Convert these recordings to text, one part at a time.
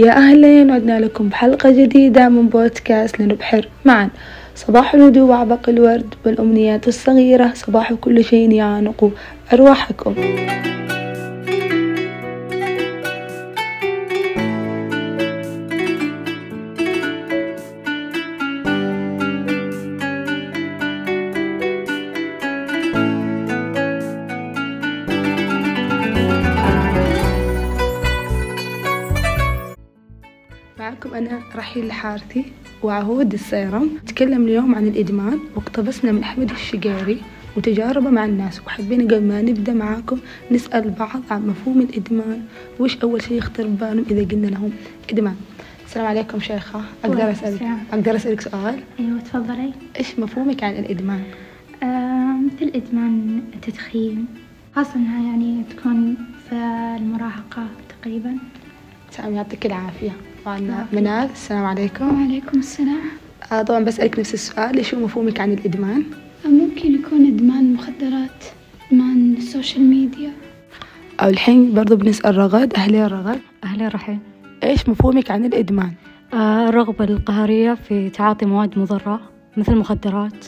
ويا أهلين عدنا لكم بحلقة جديدة من بودكاست لنبحر. معا صباح الهدوء وعبق الورد والأمنيات الصغيرة. صباح كل شيء يعانق أرواحكم. معكم أنا رحيل الحارثي وعهود السيرم نتكلم اليوم عن الإدمان واقتبسنا من أحمد الشقيري وتجاربه مع الناس. وحبينا قبل ما نبدأ معاكم نسأل بعض عن مفهوم الإدمان. وش أول شيء يخطر ببالهم إذا قلنا لهم إدمان؟ السلام عليكم شيخة. أقدر أسألك. أقدر أسألك سؤال؟ أيوة تفضلي. إيش مفهومك عن الإدمان؟ آه مثل إدمان التدخين خاصة إنها يعني تكون في المراهقة تقريبا. سلام يعطيك العافية. العافية. منال السلام عليكم. وعليكم السلام. آه طبعا بسألك نفس السؤال إيش هو مفهومك عن الإدمان؟ ممكن يكون إدمان مخدرات إدمان ال social media. أو الحين برضو بنسأل رغد أهلين رغد؟ أهلا رحيل إيش مفهومك عن الإدمان؟ آه، الرغبة القهرية في تعاطي مواد مضرة مثل المخدرات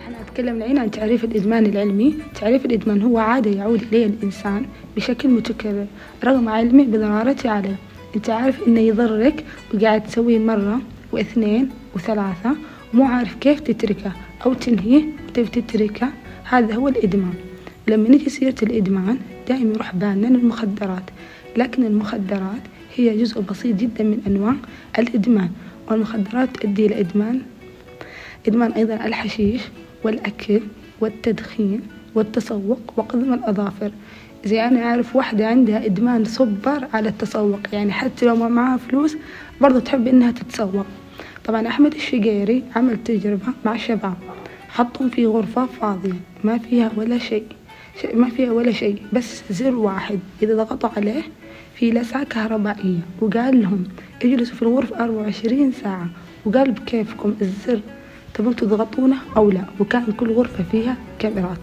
إحنا نتكلم الحين عن تعريف الإدمان العلمي. تعريف الإدمان هو عادة يعود إليه الإنسان بشكل متكرر رغم علمه بضرارته عليه. أنت عارف إنه يضرك وقاعد تسويه مرة واثنين وثلاثة ومو عارف كيف تتركه أو تنهيه وتبي تتركه هذا هو الإدمان. لما نجي سيرة الإدمان دائما يروح بالنا المخدرات. لكن المخدرات هي جزء بسيط جدا من أنواع الإدمان. والمخدرات تؤدي إلى إدمان إدمان أيضا الحشيش والأكل والتدخين والتسوق وقضم الأظافر. زي أنا أعرف واحدة عندها إدمان صبر على التسوق يعني حتى لو ما معاها فلوس برضو تحب إنها تتسوق. طبعا أحمد الشقيري عمل تجربة مع شباب حطهم في غرفة فاضية ما فيها ولا شيء- ما فيها ولا شيء بس زر واحد. إذا ضغطوا عليه في لسعة كهربائية وقال لهم اجلسوا في الغرفة 24 ساعة. وقال بكيفكم الزر تبون تضغطونه أو لا؟ وكان كل غرفة فيها كاميرات.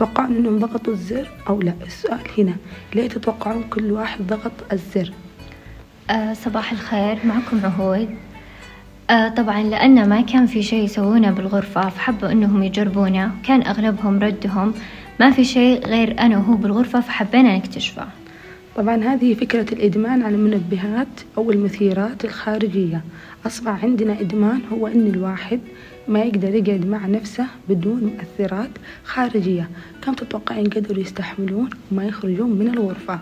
توقعون إنهم ضغطوا الزر أو لا؟ السؤال هنا ليه تتوقعون كل واحد ضغط الزر. آه صباح الخير معكم عهود. آه طبعا لأن ما كان في شيء يسوونه بالغرفة فحبوا أنهم يجربونه. كان أغلبهم ردهم ما في شيء غير أنا وهو بالغرفة فحبينا نكتشفه. طبعا هذه فكرة الإدمان على المنبهات أو المثيرات الخارجية. أصبح عندنا إدمان هو أن الواحد ما يقدر يقعد مع نفسه بدون مؤثرات خارجية. كم تتوقعين قدروا يستحملون وما يخرجون من الغرفة؟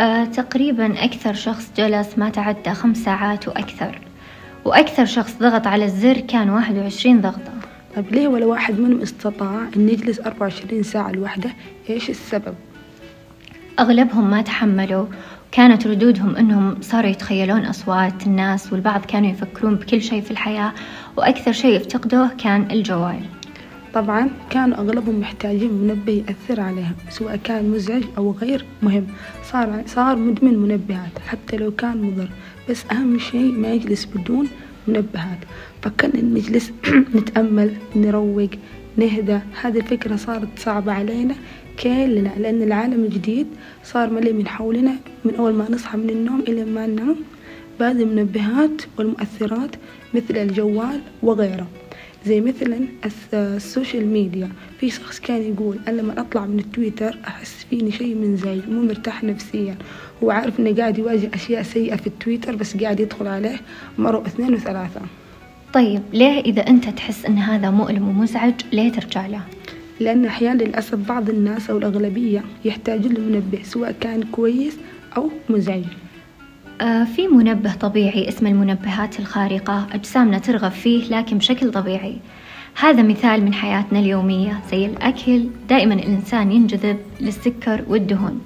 آه تقريبا أكثر شخص جلس ما تعدى خمس ساعات وأكثر. وأكثر شخص ضغط على الزر كان واحد وعشرين ضغطة. طيب ليه ولا واحد منهم استطاع أن يجلس 24 ساعة لوحده؟ إيش السبب؟ أغلبهم ما تحملوا كانت ردودهم أنهم صاروا يتخيلون أصوات الناس والبعض كانوا يفكرون بكل شيء في الحياة وأكثر شيء يفتقدوه كان الجوال. طبعا كانوا أغلبهم محتاجين منبه يأثر عليهم سواء كان مزعج أو غير مهم. صار صار مدمن منبهات حتى لو كان مضر. بس أهم شيء ما يجلس بدون منبهات. فكنا نجلس نتأمل نروق نهدى. هذه الفكرة صارت صعبة علينا كلنا لأن العالم الجديد صار مليء من حولنا من أول ما نصحى من النوم إلى ما ننام. بعد المنبهات والمؤثرات مثل الجوال وغيره زي مثلا الس- ال social media. في شخص كان يقول أنا لما أطلع من التويتر أحس فيني شيء منزعج مو مرتاح نفسيا. هو عارف إنه قاعد يواجه أشياء سيئة في التويتر بس قاعد يدخل عليه مرة واثنين وثلاثة. طيب ليه إذا أنت تحس أن هذا مؤلم ومزعج ليه ترجع له؟ لأن أحيانا للأسف بعض الناس أو الأغلبية يحتاجون لمنبه سواء كان كويس أو مزعج. آه في منبه طبيعي اسمه المنبهات الخارقة أجسامنا ترغب فيه لكن بشكل طبيعي. هذا مثال من حياتنا اليومية زي الأكل. دائما الإنسان ينجذب للسكر والدهون.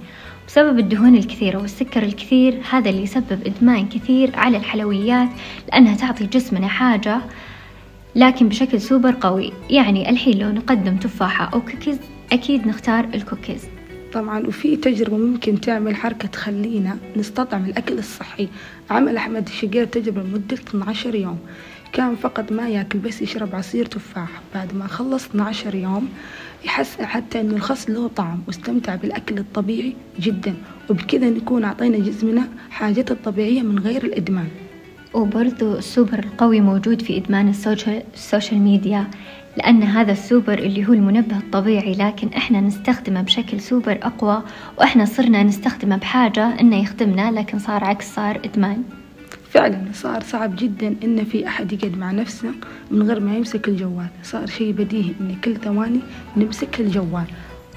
بسبب الدهون الكثيرة والسكر الكثير هذا اللي يسبب إدمان كثير على الحلويات لأنها تعطي جسمنا حاجة لكن بشكل سوبر قوي. يعني الحين لو نقدم تفاحة أو كوكيز أكيد نختار الكوكيز. طبعا وفي تجربة ممكن تعمل حركة تخلينا نستطعم الأكل الصحي. عمل أحمد الشقير تجربة لمدة 12 يوم. كان فقط ما يأكل بس يشرب عصير تفاح. بعد ما خلص 12 يوم يحس حتى إنه الخس له طعم واستمتع بالأكل الطبيعي جدا. وبكذا نكون أعطينا جسمنا حاجته الطبيعية من غير الإدمان. وبرضو السوبر القوي موجود في إدمان ال social, ال social media لأن هذا السوبر اللي هو المنبه الطبيعي لكن إحنا نستخدمه بشكل سوبر أقوى وإحنا صرنا نستخدمه بحاجة إنه يخدمنا لكن صار عكس صار إدمان. فعلا صار صعب جدا إن في أحد يقعد مع نفسه من غير ما يمسك الجوال. صار شيء بديهي إن كل ثواني نمسك الجوال.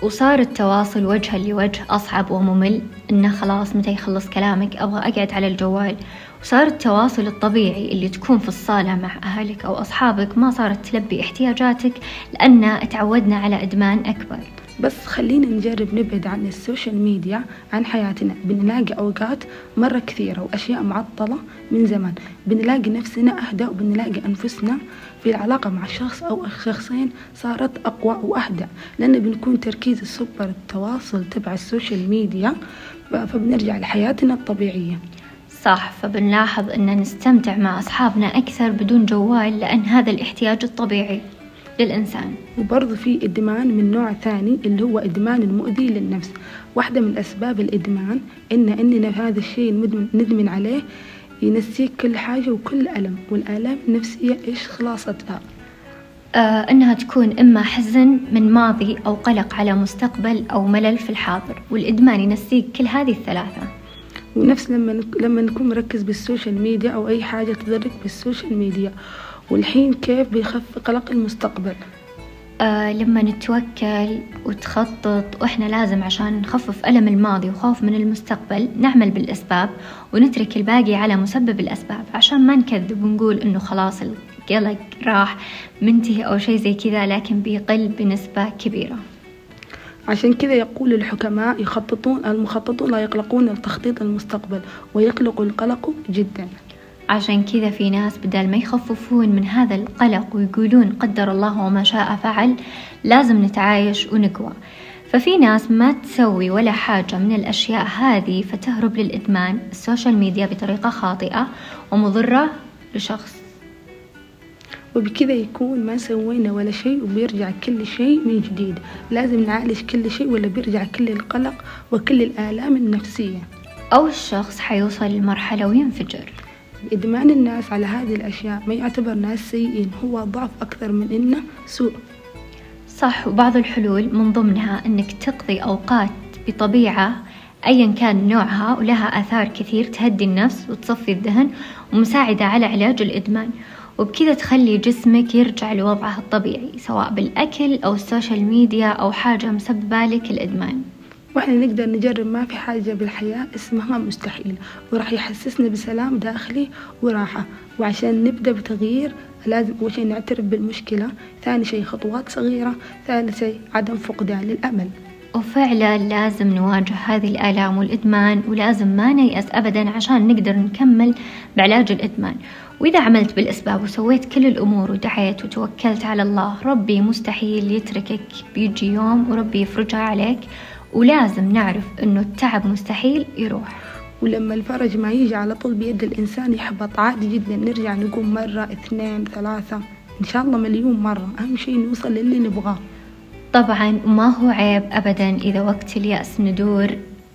وصار التواصل وجها لوجه أصعب وممل إنه خلاص متى يخلص كلامك؟ أبغى أقعد على الجوال. وصار التواصل الطبيعي اللي تكون في الصالة مع أهلك أو أصحابك ما صارت تلبي احتياجاتك لأن تعودنا على إدمان أكبر. بس خلينا نجرب نبعد عن ال social media عن حياتنا. بنلاقي أوقات مرة كثيرة وأشياء معطلة من زمان. بنلاقي نفسنا أهدى وبنلاقي أنفسنا في العلاقة مع شخص أو شخصين صارت أقوى وأهدى لأن بنكون تركيز السوبر التواصل تبع ال social media فبنرجع لحياتنا الطبيعية. صح فبنلاحظ أن نستمتع مع أصحابنا أكثر بدون جوال لأن هذا الاحتياج الطبيعي للإنسان. وبرضه في إدمان من نوع ثاني اللي هو إدمان المؤذي للنفس. واحدة من أسباب الإدمان إن إننا هذا الشيء ندمن, ندمن عليه ينسيك كل حاجة وكل ألم والآلام النفسية إيش خلاصتها؟ آه إنها تكون إما حزن من ماضي أو قلق على مستقبل أو ملل في الحاضر والإدمان ينسيك كل هذه الثلاثة. ونفس لما لما نكون مركز بال social media أو أي حاجة تضرك بال social media والحين كيف بيخف قلق المستقبل؟ آه لما نتوكل وتخطط وإحنا لازم عشان نخفف ألم الماضي وخوف من المستقبل نعمل بالأسباب ونترك الباقي على مسبب الأسباب عشان ما نكذب ونقول إنه خلاص القلق راح منتهي أو شيء زي كذا لكن بيقل بنسبة كبيرة. عشان كذا يقول الحكماء يخططون المخططون لا يقلقون التخطيط المستقبل ويقلق القلق جدا. عشان كذا في ناس بدل ما يخففون من هذا القلق ويقولون قدر الله وما شاء فعل لازم نتعايش ونقوى. ففي ناس ما تسوي ولا حاجة من الأشياء هذه فتهرب للإدمان. السوشيال ميديا بطريقة خاطئة ومضرة لشخص. وبكذا يكون ما سوينا ولا شيء وبيرجع كل شيء من جديد. لازم نعالج كل شيء ولا بيرجع كل القلق وكل الآلام النفسية. أو الشخص حيوصل لمرحلة وينفجر. إدمان الناس على هذه الأشياء ما يعتبر ناس سيئين هو ضعف أكثر من إنه سوء. صح وبعض الحلول من ضمنها أنك تقضي أوقات بطبيعة أيا كان نوعها ولها آثار كثير تهدي النفس وتصفي الذهن ومساعدة على علاج الإدمان. وبكذا تخلي جسمك يرجع لوضعه الطبيعي سواء بالأكل أو ال social media أو حاجة مسببة لك الإدمان. وإحنا نقدر نجرب ما في حاجة بالحياة اسمها مستحيل وراح يحسسنا بسلام داخلي وراحة. وعشان نبدأ بتغيير لازم أول شيء نعترف بالمشكلة ثاني شيء خطوات صغيرة ثالث شيء عدم فقدان للأمل. وفعلا لازم نواجه هذه الآلام والإدمان ولازم ما نيأس أبدا عشان نقدر نكمل بعلاج الإدمان. وإذا عملت بالأسباب وسويت كل الأمور ودعيت وتوكلت على الله ربي مستحيل يتركك. بيجي يوم وربي يفرجها عليك ولازم نعرف إنه التعب مستحيل يروح. ولما الفرج ما يجي على طول بيد الإنسان يحبط. عادي جدا نرجع نقوم مرة اثنين ثلاثة إن شاء الله مليون مرة. أهم شيء نوصل للي نبغاه. طبعا ما هو عيب أبدا إذا وقت اليأس ندور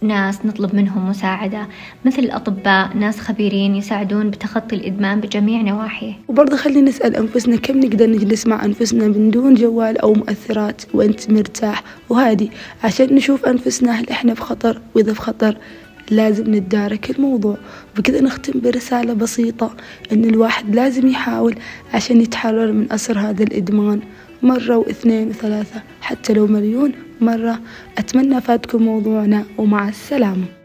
ناس نطلب منهم مساعدة. مثل الأطباء ناس خبيرين يساعدون بتخطي الإدمان بجميع نواحيه. وبرضه خلينا نسأل أنفسنا كم نقدر نجلس مع أنفسنا من دون جوال أو مؤثرات وأنت مرتاح؟ وهادي عشان نشوف أنفسنا هل إحنا في خطر وإذا في خطر لازم نتدارك الموضوع. وبكذا نختم برسالة بسيطة إن الواحد لازم يحاول عشان يتحرر من أسر هذا الإدمان. مرة واثنين وثلاثة حتى لو مليون مرة. أتمنى فاتكم موضوعنا ومع السلامة.